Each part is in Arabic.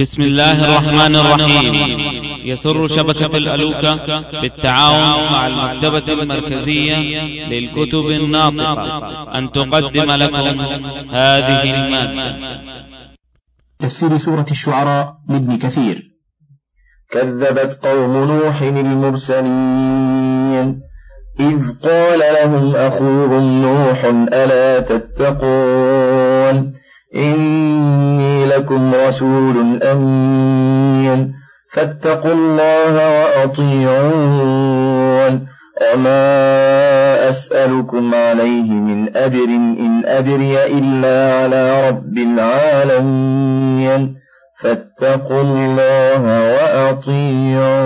بسم الله الرحمن الرحيم. يسر شبكة الألوكة بالتعاون مع المكتبة المركزية للكتب الناطقة. أن تقدم لكم هذه المادة. تفسير سورة الشعراء لابن كثير. كذبت قوم نوح المرسلين. إذ قال لهم أخوهم نوح ألا تتقون؟ إني لكم رسول أمين. فاتقوا الله وأطيعون. وما أسألكم عليه من أجر إن أجري إلا على رب العالمين. فاتقوا الله وأطيعون.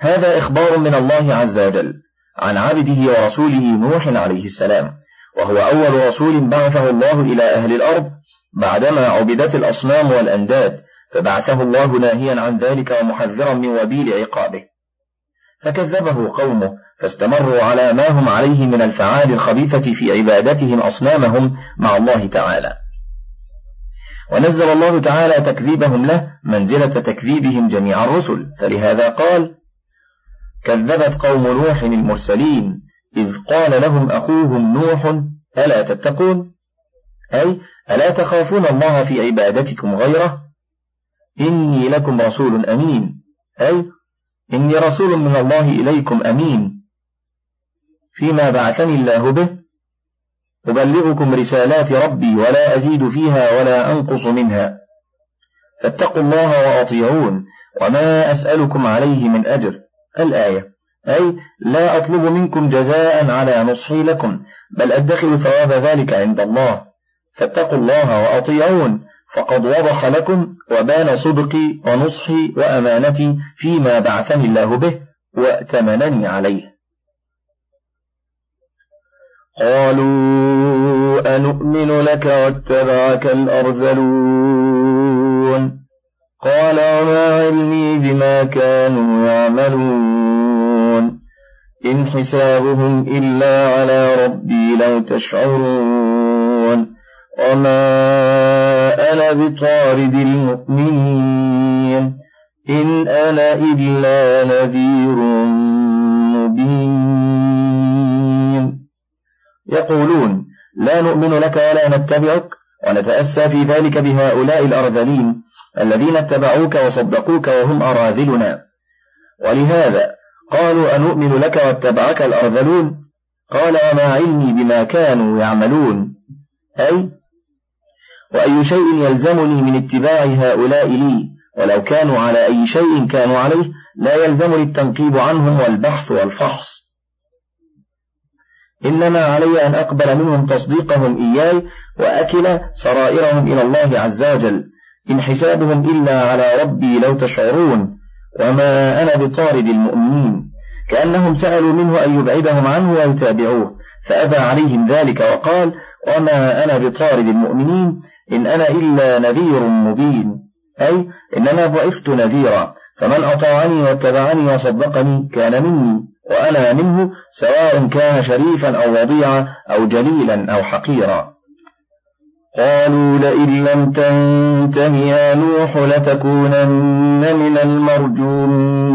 هذا إخبار من الله عز وجل عن عبده ورسوله نوح عليه السلام. وهو أول رسول بعثه الله إلى أهل الأرض بعدما عبدت الأصنام والأنداد فبعثه الله ناهيا عن ذلك ومحذرا من وبيل عقابه. فكذبه قومه فاستمروا على ما هم عليه من الفعال الخبيثة في عبادتهم أصنامهم مع الله تعالى. ونزل الله تعالى تكذيبهم له منزلة تكذيبهم جميع الرسل فلهذا قال كذبت قوم نوح المرسلين إذ قال لهم أخوهم نوح ألا تتقون؟ أي ألا تخافون الله في عبادتكم غيره؟ إني لكم رسول أمين. أي إني رسول من الله إليكم أمين. فيما بعثني الله به أبلغكم رسالات ربي ولا أزيد فيها ولا أنقص منها. فاتقوا الله وأطيعون وما أسألكم عليه من أجر. الآية. أي لا أطلب منكم جزاء على نصحي لكم بل أدخر ثواب ذلك عند الله. فاتقوا الله وأطيعون فقد وضح لكم وبان صدقي ونصحي وأمانتي فيما بعثني الله به وأتمنني عليه. قالوا أنؤمن لك واتبعك الأرذلون؟ قال وما علمي بما كانوا يعملون؟ إن حسابهم إلا على ربي لو تشعرون. وما أنا بطارد المؤمنين. إن أنا إلا نذير مبين. يقولون لا نؤمن لك ولا نتبعك. ونتأسى في ذلك بهؤلاء الأرذلين الذين اتبعوك وصدقوك وهم أراذلنا. ولهذا قالوا أنؤمن لك واتبعك الأرذلون قال وما علمي بما كانوا يعملون. أي؟ وأي شيء يلزمني من اتباع هؤلاء لي؟ ولو كانوا على أي شيء كانوا عليه لا يلزمني التنقيب عنهم والبحث والفحص. إنما علي أن أقبل منهم تصديقهم إياي وأكل سرائرهم إلى الله عز وجل. إن حسابهم إلا على ربي لو تشعرون. وما أنا بطارد المؤمنين. كأنهم سألوا منه أن يبعدهم عنه ويتابعوه فأبى عليهم ذلك وقال وما أنا بطارد المؤمنين إن أنا إلا نذير مبين. أي إنما بعثت نذيرا فمن أطاعني واتبعني وصدقني كان مني وأنا منه سواء كان شريفا أو وضيعا أو جليلا أو حقيرا. قالوا لئن لم تنته يا نوح لتكونن من المرجومين.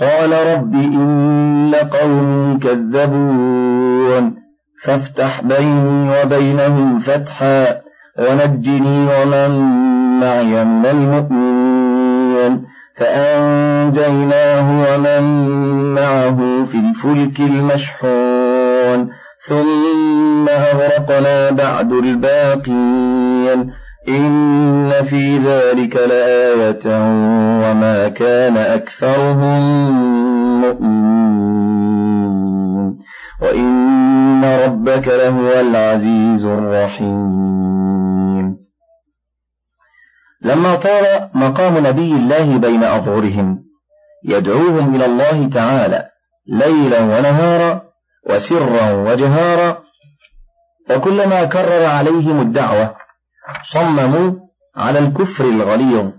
قال رب إن قوم كذبون. فافتح بيني وبينهم فتحا ونجني ومن معي من المؤمنين. فأنجيناه ومن معه في الفلك المشحون. ثم أغرقنا بعد الباقين إن في ذلك لآية وما كان أكثرهم مؤمنين وإن ربك لهو العزيز الرحيم لما طال مقام نبي الله بين أظهرهم يدعوهم إلى الله تعالى ليلا ونهارا وسرا وجهارا وكلما كرر عليهم الدعوة صمموا على الكفر الغليظ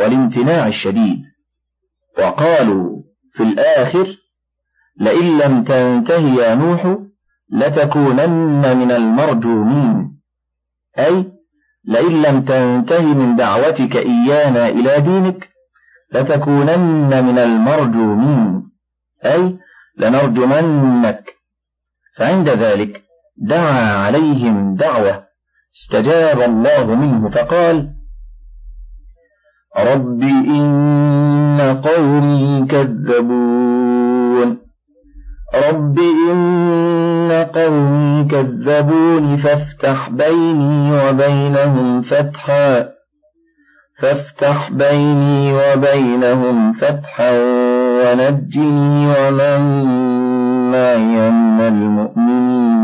والامتناع الشديد وقالوا في الآخر لئن لم تنته يا نوح لتكونن من المرجومين. أي لئن لم تنته من دعوتك إيانا إلى دينك لتكونن من المرجومين. أي لنرجمنك فعند ذلك دعا عليهم دعوة استجاب الله منه فقال رب إن قومي كذبون رب إن قومي كذبون فافتح بيني وبينهم فتحا فافتح بيني وبينهم فتحا ونجني ومن معي من المؤمنين.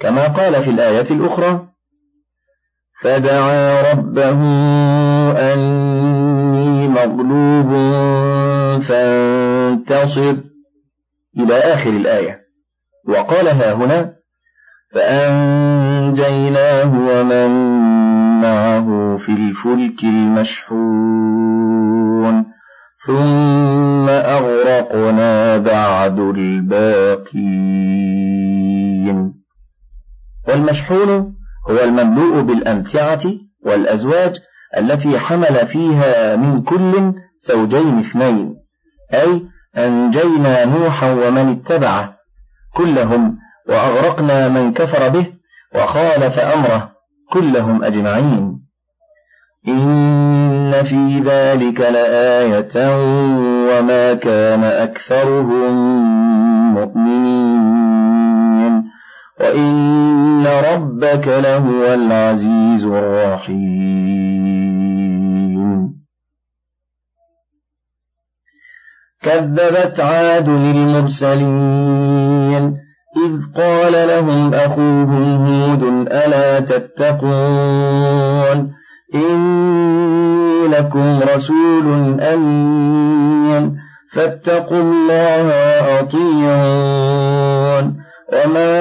كما قال في الآية الأخرى فدعا ربه أني مغلوب فانتصر. إلى آخر الآية. وقال ها هنا فأنجيناه ومن معه في الفلك المشحون. ثم أغرقنا بعد الباقين. والمشحون هو المملوء بالأمتعة والأزواج التي حمل فيها من كل زوجين اثنين أي أنجينا نوحا ومن اتبعه كلهم وأغرقنا من كفر به وخالف أمره كلهم أجمعين. إن في ذلك لآية وما كان أكثرهم مؤمنين وإن ربك لهو العزيز الرحيم كذبت عاد للمرسلين إذ قال لهم أخوهم هود ألا تتقون إني لكم رسول أمين فاتقوا الله وأطيعون وما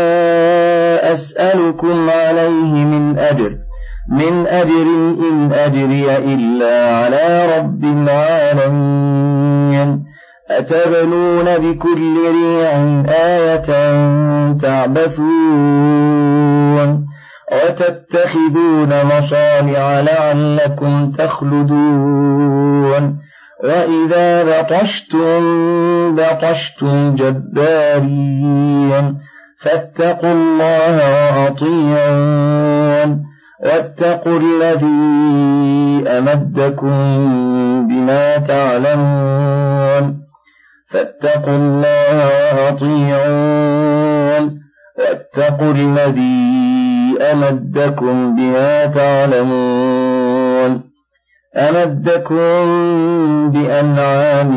أسألكم عليه من أجر من أجر إن أجري إلا على رب العالمين أتبنون بكل ريع آية تعبثون وتتخذون مصانع لعلكم تخلدون وإذا بطشتم بطشتم جبارين فاتقوا الله وأطيعون واتقوا الذي أمدكم بما تعلمون فاتقوا الله وأطيعون واتقوا الذي أمدكم بما تعلمون أمدكم بأنعام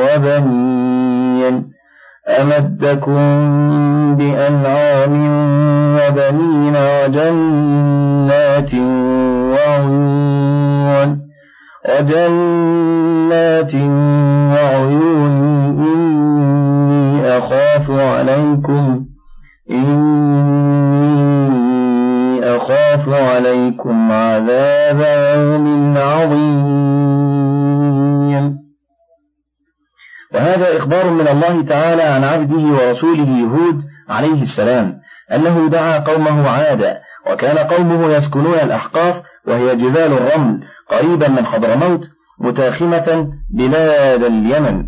وبنين أمدكم بأنعام وبنين وجنات وعيون وجنات وعيون إني أخاف عليكم إني أخاف عليكم عذاب يوم عظيم. وهذا إخبار من الله تعالى عن عبده ورسوله هود عليه السلام أنه دعا قومه عادا وكان قومه يسكنون الأحقاف وهي جبال الرمل قريبا من حضرموت متاخمة بلاد اليمن.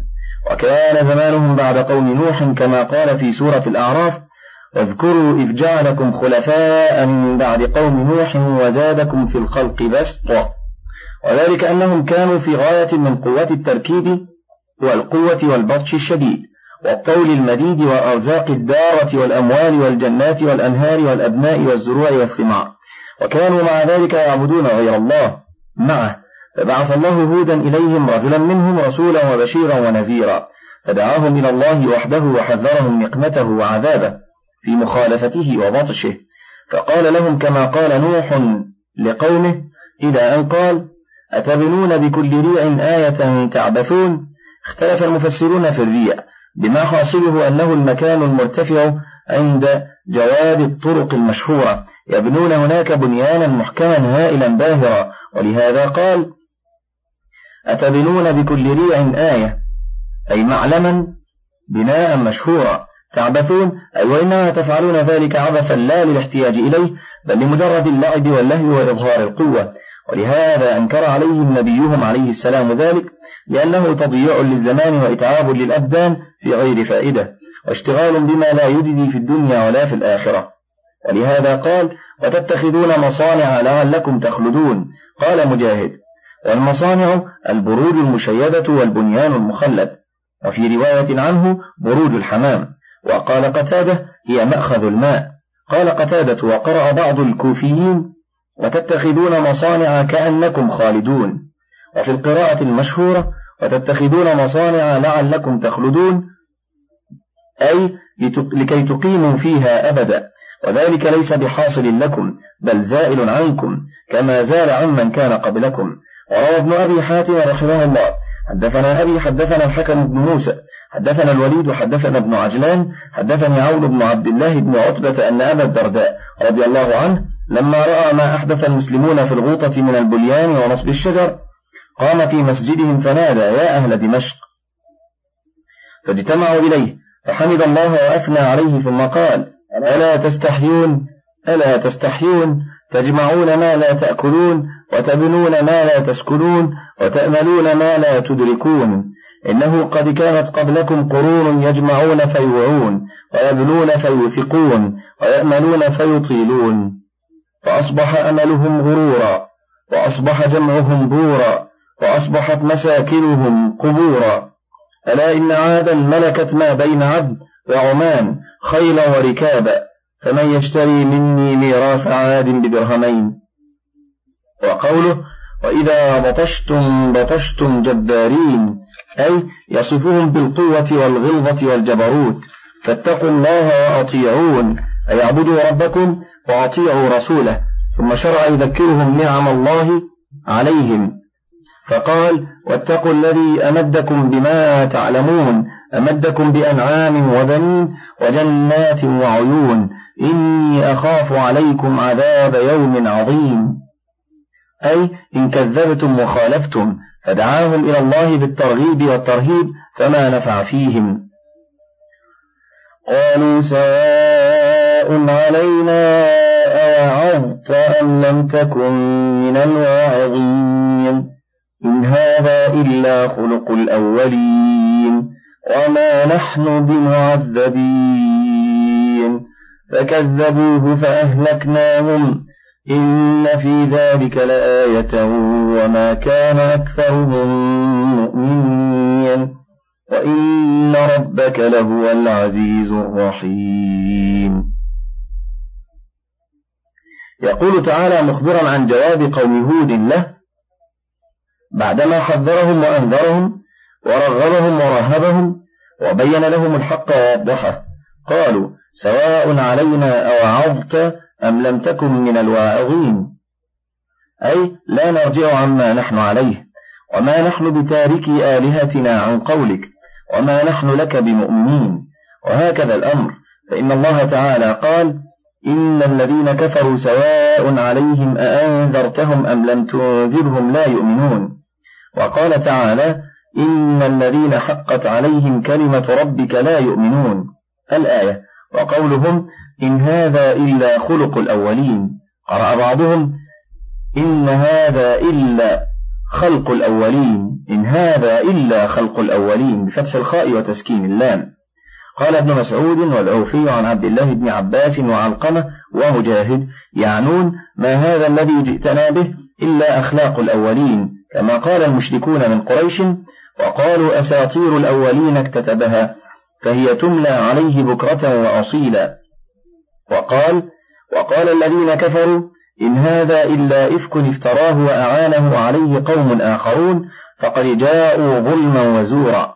وكان زمانهم بعد قوم نوح كما قال في سورة الأعراف واذكروا إذ جعلكم خلفاء من بعد قوم نوح وزادكم في الخلق بسطا وذلك أنهم كانوا في غاية من قوة التركيب والقوة والبطش الشديد والطول المديد والأرزاق الدارة والأموال والجنات والأنهار والأبناء والزروع والثمار. وكانوا مع ذلك يعبدون غير الله. معه فبعث الله هودا إليهم رجلا منهم رسولا وبشيرا ونذيرا فدعاهم إلى الله وحده وحذرهم نقمته وعذابه. في مخالفته وبطشه فقال لهم كما قال نوح لقومه إلى أن قال أتبنون بكل ريع آية تعبثون؟ اختلف المفسرون في الريع بما حاصله أنه المكان المرتفع عند جواد الطرق المشهورة. يبنون هناك بنيانا محكما هائلا باهرا. ولهذا قال أتبنون بكل ريع آية أي معلما بناء مشهورا. تعبثون أي وإنما تفعلون ذلك عبثا لا للاحتياج إليه بل لمجرد اللعب واللهو وإظهار القوة. ولهذا أنكر عليهم نبيهم عليه السلام ذلك لأنه تضييع للزمان وإتعاب للأبدان في غير فائدة واشتغال بما لا يجدي في الدنيا ولا في الآخرة. ولهذا قال وتتخذون مصانع لعلكم تخلدون قال مجاهد والمصانع البروج المشيدة والبنيان المخلد وفي رواية عنه بروج الحمام وقال قتادة هي مأخذ الماء. قال قتادة وقرأ بعض الكوفيين وتتخذون مصانع كأنكم خالدون. وفي القراءة المشهورة وتتخذون مصانع لعلكم تخلدون. أي لكي تقيموا فيها أبدا. وذلك ليس بحاصل لكم بل زائل عنكم كما زال عمن كان قبلكم. وروى ابن أبي حاتم رحمه الله حدثنا أبي حدثنا الحكم بن موسى حدثنا الوليد حدثنا ابن عجلان حدثني عون بن عبد الله بن عتبة أن أبا الدرداء رضي الله عنه لما رأى ما أحدث المسلمون في الغوطة من البليان ونصب الشجر قام في مسجدهم فنادى يا أهل دمشق! فاجتمعوا إليه فحمد الله وأثنى عليه ثم قال ألا تستحيون؟ ألا تستحيون؟ تجمعون ما لا تأكلون وتبنون ما لا تسكنون وتأملون ما لا تدركون. إنه قد كانت قبلكم قرون يجمعون فيوعون ويبنون فيوثقون ويأملون فيطيلون. فأصبح أملهم غرورا وأصبح جمعهم بورا وأصبحت مساكنهم قبورا. ألا إن عادا ملكت ما بين عبد وعمان خيلا وركابا فمن يشتري مني ميراث عاد بدرهمين؟ وقوله وإذا بطشتم بطشتم جبارين أي يصفهم بالقوة والغلظة والجبروت. فاتقوا الله وأطيعون. أي اعبدوا ربكم وأطيعوا رسوله. ثم شرع يذكرهم نعم الله عليهم. فقال واتقوا الذي أمدكم بما تعلمون أمدكم بأنعام وبنين وجنات وعيون. إني أخاف عليكم عذاب يوم عظيم. أي إن كذبتم وخالفتم. فدعاهم إلى الله بالترغيب والترهيب فما نفع فيهم. قالوا سواء علينا أوعظت أم لم تكن من الواعظين. إن هذا إلا خلق الأولين. وما نحن بمعذبين. فكذبوه فأهلكناهم. إن في ذلك لآية وما كان أكثرهم مؤمنين وإن ربك لهو العزيز الرحيم. يقول تعالى مخبرا عن جواب قوم هود له بعدما حذرهم وأنذرهم ورغبهم ورهبهم وبين لهم الحق ووضحه قالوا سواء علينا أوعظت أم لم تكن من الواعظين؟ أي لا نرجع عما نحن عليه. وما نحن بتاركي آلهتنا عن قولك وما نحن لك بمؤمنين. وهكذا الأمر. فإن الله تعالى قال إن الذين كفروا سواء عليهم أأنذرتهم أم لم تنذرهم لا يؤمنون. وقال تعالى إن الذين حقت عليهم كلمة ربك لا يؤمنون. الآية وقولهم إن هذا إلا خلق الأولين. قرأ بعضهم إن هذا إلا خلق الأولين. إن هذا إلا خلق الأولين. بفتح الخاء وتسكين اللام. قال ابن مسعود والعوفي عن عبد الله بن عباس وعلقمة ومجاهد يعنون ما هذا الذي جئتنا به إلا أخلاق الأولين. كما قال المشركون من قريش وقالوا أساطير الأولين اكتتبها. فهي تملى عليه بكرة وأصيلا. وقال وقال الذين كفروا إن هذا إلا إفك افتراه وأعانه عليه قوم آخرون فقد جاءوا ظلما وزورا.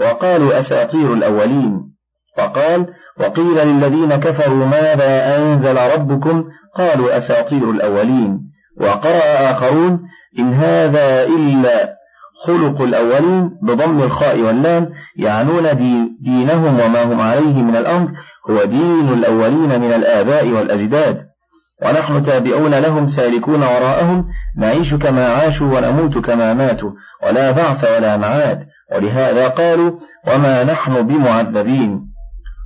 وقالوا أساطير الأولين. وقال وقيل للذين كفروا ماذا أنزل ربكم؟ قالوا أساطير الأولين. وقرأ آخرون إن هذا إلا خلق الأولين بضم الخاء واللام يعنون دينهم وما هم عليه من الأمر هو دين الأولين من الآباء والأجداد. ونحن تابعون لهم سالكون وراءهم نعيش كما عاشوا ونموت كما ماتوا ولا بعث ولا معاد. ولهذا قالوا وما نحن بمعذبين.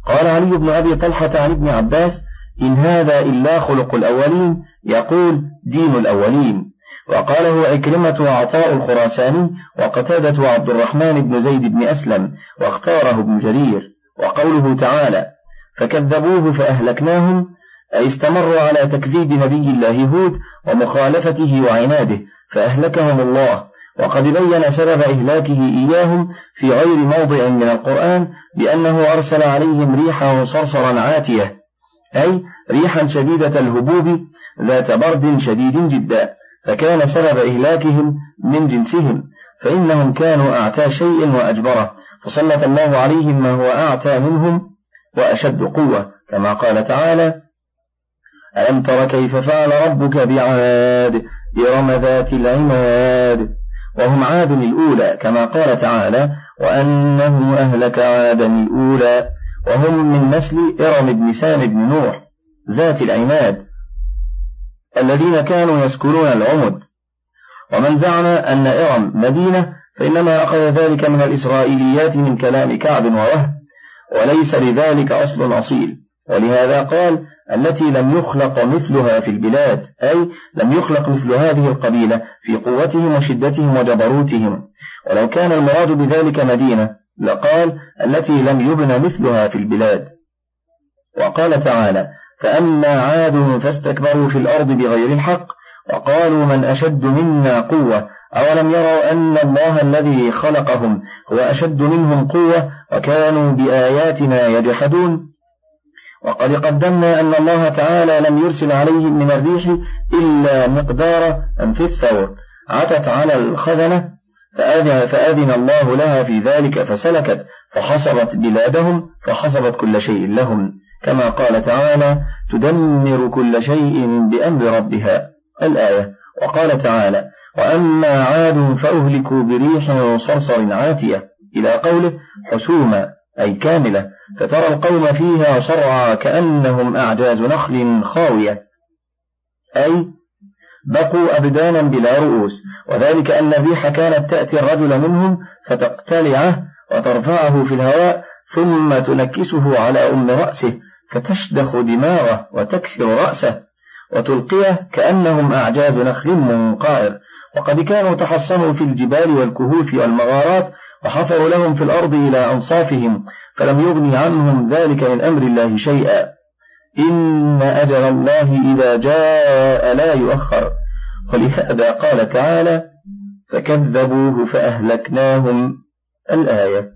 قال علي بن أبي طلحة عن ابن عباس إن هذا إلا خلق الأولين يقول دين الأولين. وقاله عكرمة وعطاء الخراساني وقتادة وعبد الرحمن بن زيد بن أسلم واختاره ابن جرير وقوله تعالى فكذبوه فأهلكناهم أي استمروا على تكذيب نبي الله هود ومخالفته وعناده فأهلكهم الله وقد بين سبب إهلاكه إياهم في غير موضع من القرآن بأنه أرسل عليهم ريحا صرصرا عاتية أي ريحا شديدة الهبوب ذات برد شديد جدا. فكان سبب إهلاكهم من جنسهم فإنهم كانوا أعتى شيء وأجبره فسلط الله عليهم ما هو أعتى منهم وأشد قوة كما قال تعالى ألم تر كيف فعل ربك بعاد إرم ذات العماد؟ وهم عاد الأولى كما قال تعالى وأنه أهلك عادا الأولى وهم من نسل إرم بن سام بن نوح ذات العماد. الذين كانوا يسكنون العمد ومن زعم أن إرم مدينة فإنما أخذ ذلك من الإسرائيليات من كلام كعب ووهب وليس لذلك أصل أصيل. ولهذا قال التي لم يخلق مثلها في البلاد أي لم يخلق مثل هذه القبيلة في قوتهم وشدتهم وجبروتهم. ولو كان المراد بذلك مدينة لقال التي لم يبن مثلها في البلاد. وقال تعالى فأما عاد فاستكبروا في الأرض بغير الحق وقالوا من أشد منا قوة؟ أولم يروا أن الله الذي خلقهم هو أشد منهم قوة وكانوا بآياتنا يجحدون؟ وقد قدمنا أن الله تعالى لم يرسل عليهم من الريح إلا مقدار أنف الثور عتت على الخزنة فأذن, فأذن الله لها في ذلك فسلكت فحصبت بلادهم فحصبت كل شيء لهم. كما قال تعالى تدمر كل شيء بأمر ربها. الآية. وقال تعالى وأما عاد فأهلكوا بريح صرصر عاتية. إلى قوله حسوما أي كاملة. فترى القوم فيها صرعى كأنهم أعجاز نخل خاوية. أي بقوا أبدانا بلا رؤوس. وذلك أن الريح كانت تأتي الرجل منهم فتقتلعه وترفعه في الهواء ثم تنكسه على أم رأسه. فتشدخ دماغه وتكسر رأسه وتلقيه كأنهم أعجاز نخل منقائر وقد كانوا تحصنوا في الجبال والكهوف والمغارات وحفروا لهم في الأرض إلى أنصافهم فلم يغني عنهم ذلك من أمر الله شيئا. إن أجل الله إذا جاء لا يؤخر. ولهذا قال تعالى فكذبوه فأهلكناهم الآية.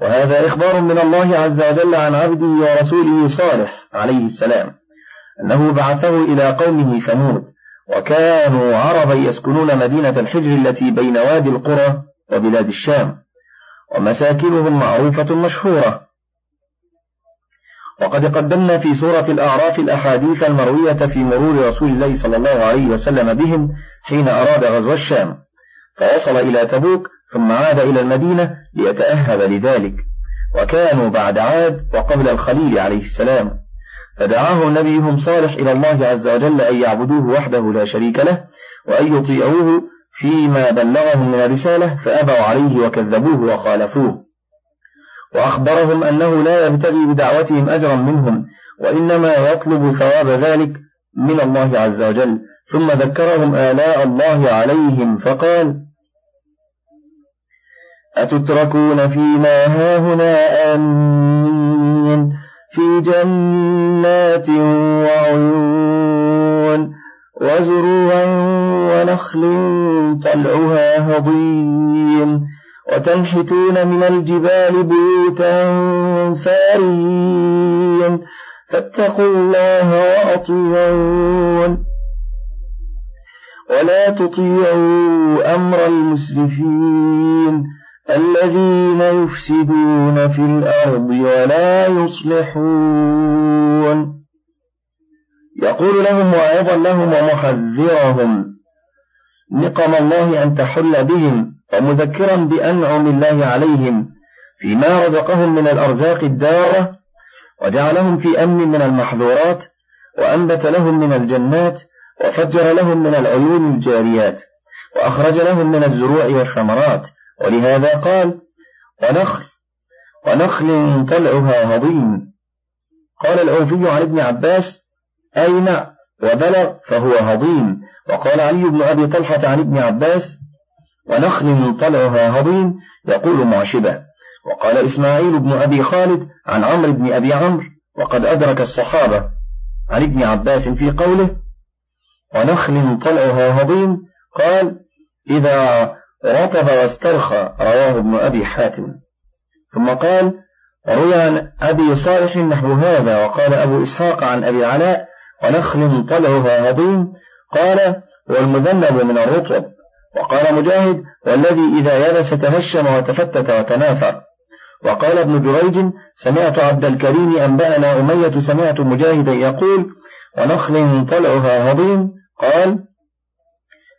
وهذا إخبار من الله عز وجل عن عبده ورسوله صالح عليه السلام أنه بعثه إلى قومه ثمود وكانوا عربا يسكنون مدينة الحجر التي بين وادي القرى وبلاد الشام ومساكنهم معروفة مشهورة. وقد قدمنا في سورة الأعراف الأحاديث المروية في مرور رسول الله صلى الله عليه وسلم بهم حين أراد غزو الشام فوصل إلى تبوك ثم عاد إلى المدينة ليتأهب لذلك وكانوا بعد عاد وقبل الخليل عليه السلام. فدعاه نبيهم صالح إلى الله عز وجل أن يعبدوه وحده لا شريك له وأن يطيعوه فيما بلغهم من الرسالة فأبوا عليه وكذبوه وخالفوه. وأخبرهم أنه لا يبتغي بدعوتهم أجرا منهم وإنما يطلب ثواب ذلك من الله عز وجل. ثم ذكرهم آلاء الله عليهم فقال أتتركون فيما هاهنا آمين في جنات وعيون وزروع ونخل طلعها هضيم وتنحتون من الجبال بيوتا فارين فاتقوا الله وأطيعون ولا تطيعوا أمر المسرفين الذين يفسدون في الأرض ولا يصلحون. يقول لهم واعظا لهم ومحذرهم. نقم الله أن تحل بهم ومذكرا بأنعم الله عليهم فيما رزقهم من الأرزاق الدارة وجعلهم في أمن من المحظورات وأنبت لهم من الجنات وفجر لهم من العيون الجاريات وأخرج لهم من الزروع والثمرات ولهذا قال ونخل ونخل طلعها هضيم. قال الأوفي عن ابن عباس أين؟ وبلغ فهو هضيم. وقال علي بن أبي طلحة عن ابن عباس ونخل طلعها هضيم. يقول معشبة. وقال إسماعيل بن أبي خالد عن عمرو بن أبي عمرو وقد أدرك الصحابة. عن ابن عباس في قوله ونخل طلعها هضيم. قال إذا رطب واسترخى رواه ابن أبي حاتم. ثم قال روي عن أبي صالح نحو هذا وقال أبو إسحاق عن أبي علاء ونخل طلعها هضيم قال والمذنب من الرطب وقال مجاهد والذي إذا يبس تهشم وتفتت وتنافر وقال ابن جريج سمعت عبد الكريم أنبأنا أمية سمعت مجاهدا يقول ونخل طلعها هضيم قال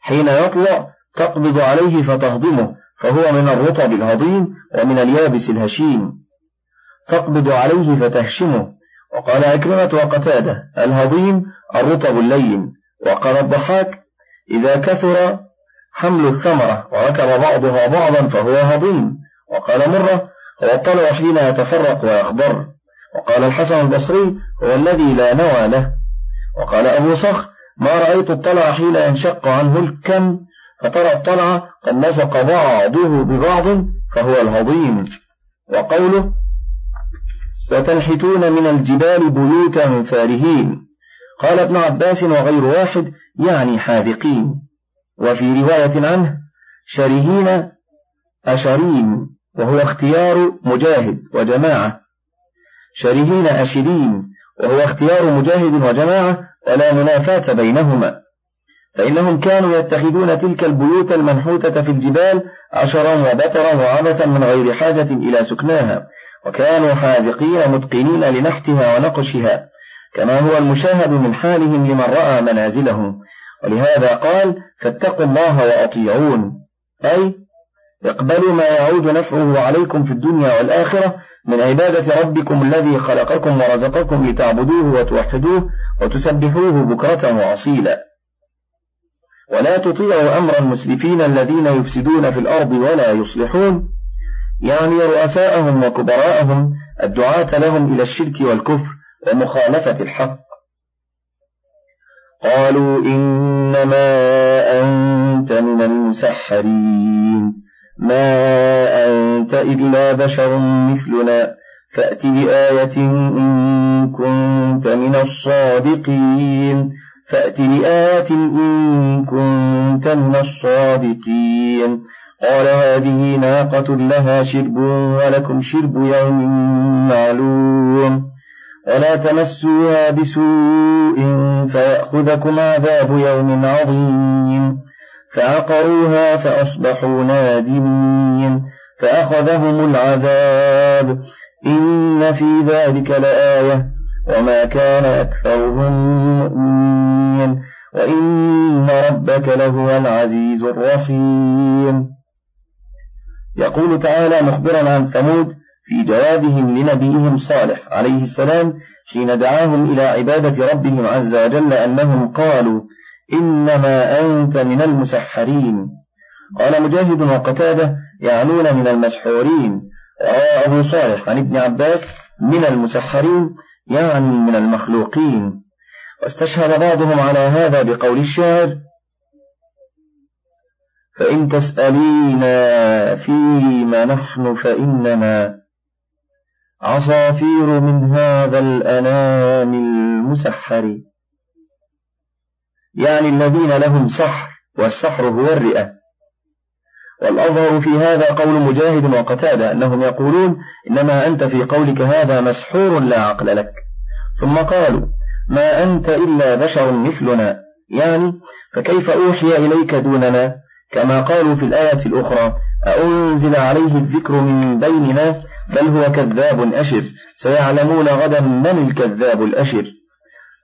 حين يطلع تقبض عليه فتهضمه فهو من الرطب الهضيم ومن اليابس الهشيم. تقبض عليه فتهشمه. وقال عكرمة وقتادة الهضيم الرطب اللين. وقال الضحاك إذا كثر حمل الثمرة وركب بعضها بعضا فهو هضيم. وقال مرة هو الطلع حين يتفرق ويخضر وقال الحسن البصري هو الذي لا نوى له. وقال أبو صخر ما رأيت الطلع حين ينشق عنه الكم فترى الطلع قد نسق بعضه ببعض فهو الهضيم. وقوله وتنحتون من الجبال بيوتا فارهين قال ابن عباس وغير واحد يعني حاذقين. وفي رواية عنه شرهين أشرين وهو اختيار مجاهد وجماعة. شرهين أشرين وهو اختيار مجاهد وجماعة ولا منافاة بينهما. فإنهم كانوا يتخذون تلك البيوت المنحوتة في الجبال عشرا وبترا وعبثا من غير حاجة إلى سكناها وكانوا حاذقين متقنين لنحتها ونقشها كما هو المشاهد من حالهم لمن رأى منازلهم. ولهذا قال فاتقوا الله وأطيعون. أي اقبلوا ما يعود نفعه عليكم في الدنيا والآخرة من عبادة ربكم الذي خلقكم ورزقكم لتعبدوه وتوحدوه وتسبحوه بكرة وأصيلا. ولا تطيعوا أمر المسرفين الذين يفسدون في الأرض ولا يصلحون. يعني رؤساءهم وكبراءهم الدعاة لهم إلى الشرك والكفر ومخالفة الحق. قالوا إنما أنت من المسحرين. ما أنت إلا بشر مثلنا. فأت بآية إن كنت من الصادقين. فأت بآية إن كنت من الصادقين. قال هذه ناقة لها شرب ولكم شرب يوم معلوم. ولا تمسوها بسوء فيأخذكم عذاب يوم عظيم. فعقروها فأصبحوا نادمين. فأخذهم العذاب. إن في ذلك لآية. وما كان أكثرهم مؤمنين وإن ربك لهو العزيز الرحيم. يقول تعالى مخبرا عن ثمود في جوابهم لنبيهم صالح عليه السلام حين دعاهم إلى عبادة ربهم عز وجل أنهم قالوا إنما أنت من المسحرين. قال مجاهد وقتادة يعنون من المسحورين. روى أبو صالح عن ابن عباس من المسحرين يعني من المخلوقين. واستشهد بعضهم على هذا بقول الشاعر فإن تسألينا فيما نحن فإننا عصافير من هذا الأنام المسحر. يعني الذين لهم سحر والسحر هو الرئة. والأظهر في هذا قول مجاهد وقتادة أنهم يقولون إنما أنت في قولك هذا مسحور لا عقل لك. ثم قالوا ما أنت إلا بشر مثلنا. يعني فكيف أوحي إليك دوننا؟ كما قالوا في الآية الأخرى أأنزل عليه الذكر من بيننا؟ بل هو كذاب أشر. سيعلمون غدا من الكذاب الأشر.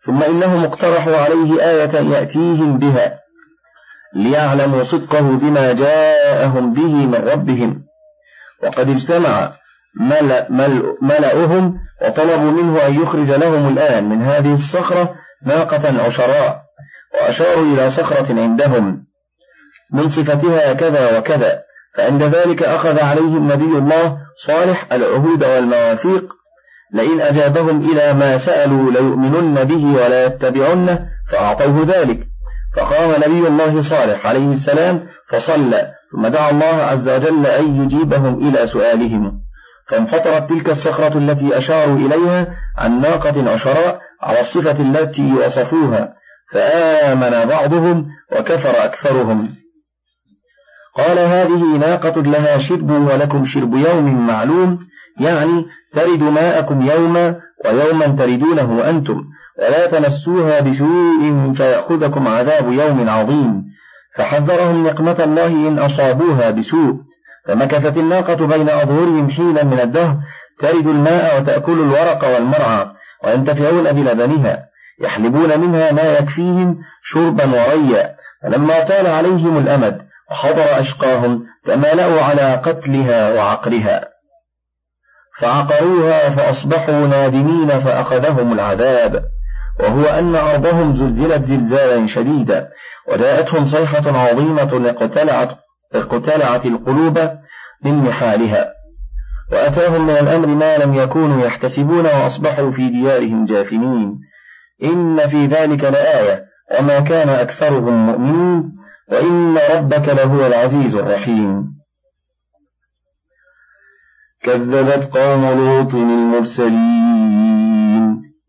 ثم إنهم اقترحوا عليه آية يأتيهم بها. ليعلموا صدقه بما جاءهم به من ربهم. وقد اجتمع ملأ ملأ ملأهم وطلبوا منه أن يخرج لهم الآن من هذه الصخرة ناقة عشراء وأشاروا إلى صخرة عندهم. من صفتها كذا وكذا فعند ذلك أخذ عليهم نبي الله صالح العهود والمواثيق. لئن أجابهم إلى ما سألوا ليؤمنن به ولا يتبعنه فأعطوه ذلك. فقام نبي الله صالح عليه السلام فصلى ثم دعا الله عز وجل أن يجيبهم إلى سؤالهم. فانفطرت تلك الصخرة التي أشاروا إليها عن ناقة عشراء على الصفة التي وصفوها فآمن بعضهم وكفر أكثرهم. قال هذه ناقة لها شرب ولكم شرب يوم معلوم يعني ترد ماءكم يوما ويوما تردونه أنتم. ولا تمسوها بسوء فيأخذكم عذاب يوم عظيم. فحذرهم نقمة الله إن أصابوها بسوء. فمكثت الناقة بين أظهرهم حينا من الدهر ترد الماء وتأكل الورق والمرعى وينتفعون بلبنها يحلبون منها ما يكفيهم شربا وريا. فلما طال عليهم الأمد وحضر أشقاهم تمالأوا على قتلها وعقرها. فعقروها فأصبحوا نادمين فأخذهم العذاب. وهو أن أرضهم زلزلت زلزالا شديدا وجاءتهم صيحة عظيمة اقتلعت, اقتلعت القلوب من محالها. وأتاهم من الأمر ما لم يكونوا يحتسبون وأصبحوا في ديارهم جاثمين إن في ذلك لآية وما كان أكثرهم مؤمنين وإن ربك لهو العزيز الرحيم. كذبت قوم لوط المرسلين.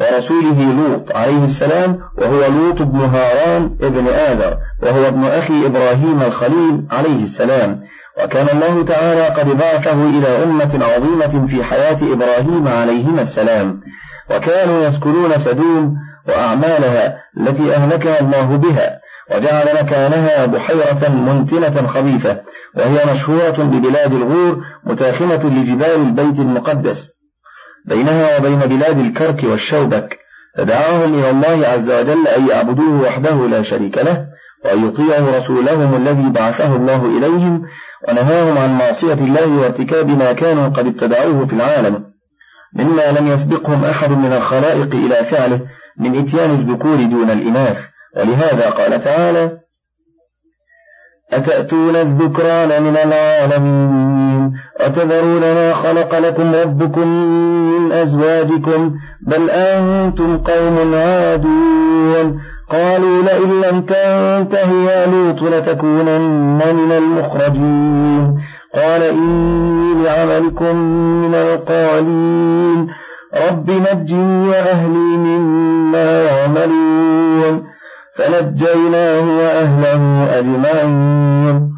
ورسوله لوط عليه السلام وهو لوط بن هاران ابن آذر وهو ابن أخي إبراهيم الخليل عليه السلام. وكان الله تعالى قد بعثه إلى أمة عظيمة في حياة إبراهيم عليهما السلام. وكانوا يسكنون سدوم وأعمالها التي أهلكها الله بها وجعل مكانها بحيرة منتنة خبيثة وهي مشهورة ببلاد الغور متاخمة لجبال البيت المقدس. بينها وبين بلاد الكرك والشوبك فدعاهم إلى الله عز وجل أن يعبدوه وحده لا شريك له وأن يطيعوا رسولهم الذي بعثه الله إليهم ونهاهم عن معصية الله وارتكاب ما كانوا قد ابتدعوه في العالم. مما لم يسبقهم أحد من الخلائق إلى فعله من إتيان الذكور دون الإناث ولهذا قال تعالى أتأتون الذكران من العالمين؟ أتذرون ما خلق لكم ربكم من أزواجكم بل أنتم قوم عادون. قالوا لئن لم تنته يا لوط لتكونن من المخرجين. قال إني لعملكم من القالين. رب نجني وأهلي مما يعملون. فنجيناه وأهله أجمعين.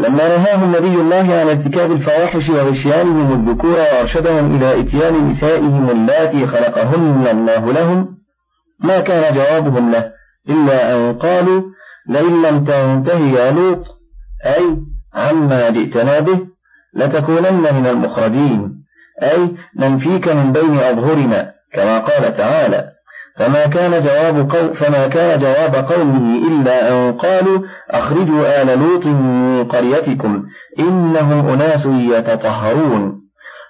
لما نهاهم نبي الله عن ارتكاب الفواحش وغشيانهم الذكور وأرشدهم إلى إتيان نسائهم اللاتي خلقهن الله لهم ما كان جوابهم له إلا أن قالوا لئن لم تنتهي يا لوط أي عما جئتنا به لتكونن من المخرجين أي ننفيك من بين أظهرنا كما قال تعالى. فما كان جواب قو فما كان جواب قومه إلا أن قالوا أخرجوا آل لوط من قريتكم إنهم أناس يتطهرون.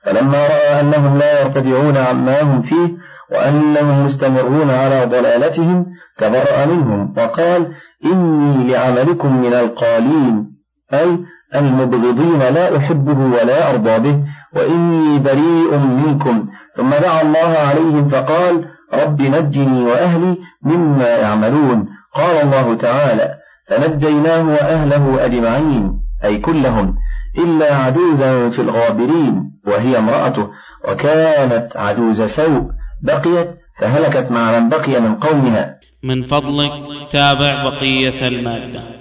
فلما رأى أنهم لا يرتدعون عما هم فيه وأنهم مستمرون على ضلالتهم تبرأ منهم وقال إني لعملكم من القالين أي المبغضين لا أحبه ولا أرضى به وإني بريء منكم. ثم دعا الله عليهم فقال رب نجني وأهلي مما يعملون. قال الله تعالى فنجيناه وأهله أجمعين أي كلهم إلا عجوزا في الغابرين وهي امرأته. وكانت عجوز سوء بقيت فهلكت مع من بقي من قومها. من فضلك تابع بقية المادة.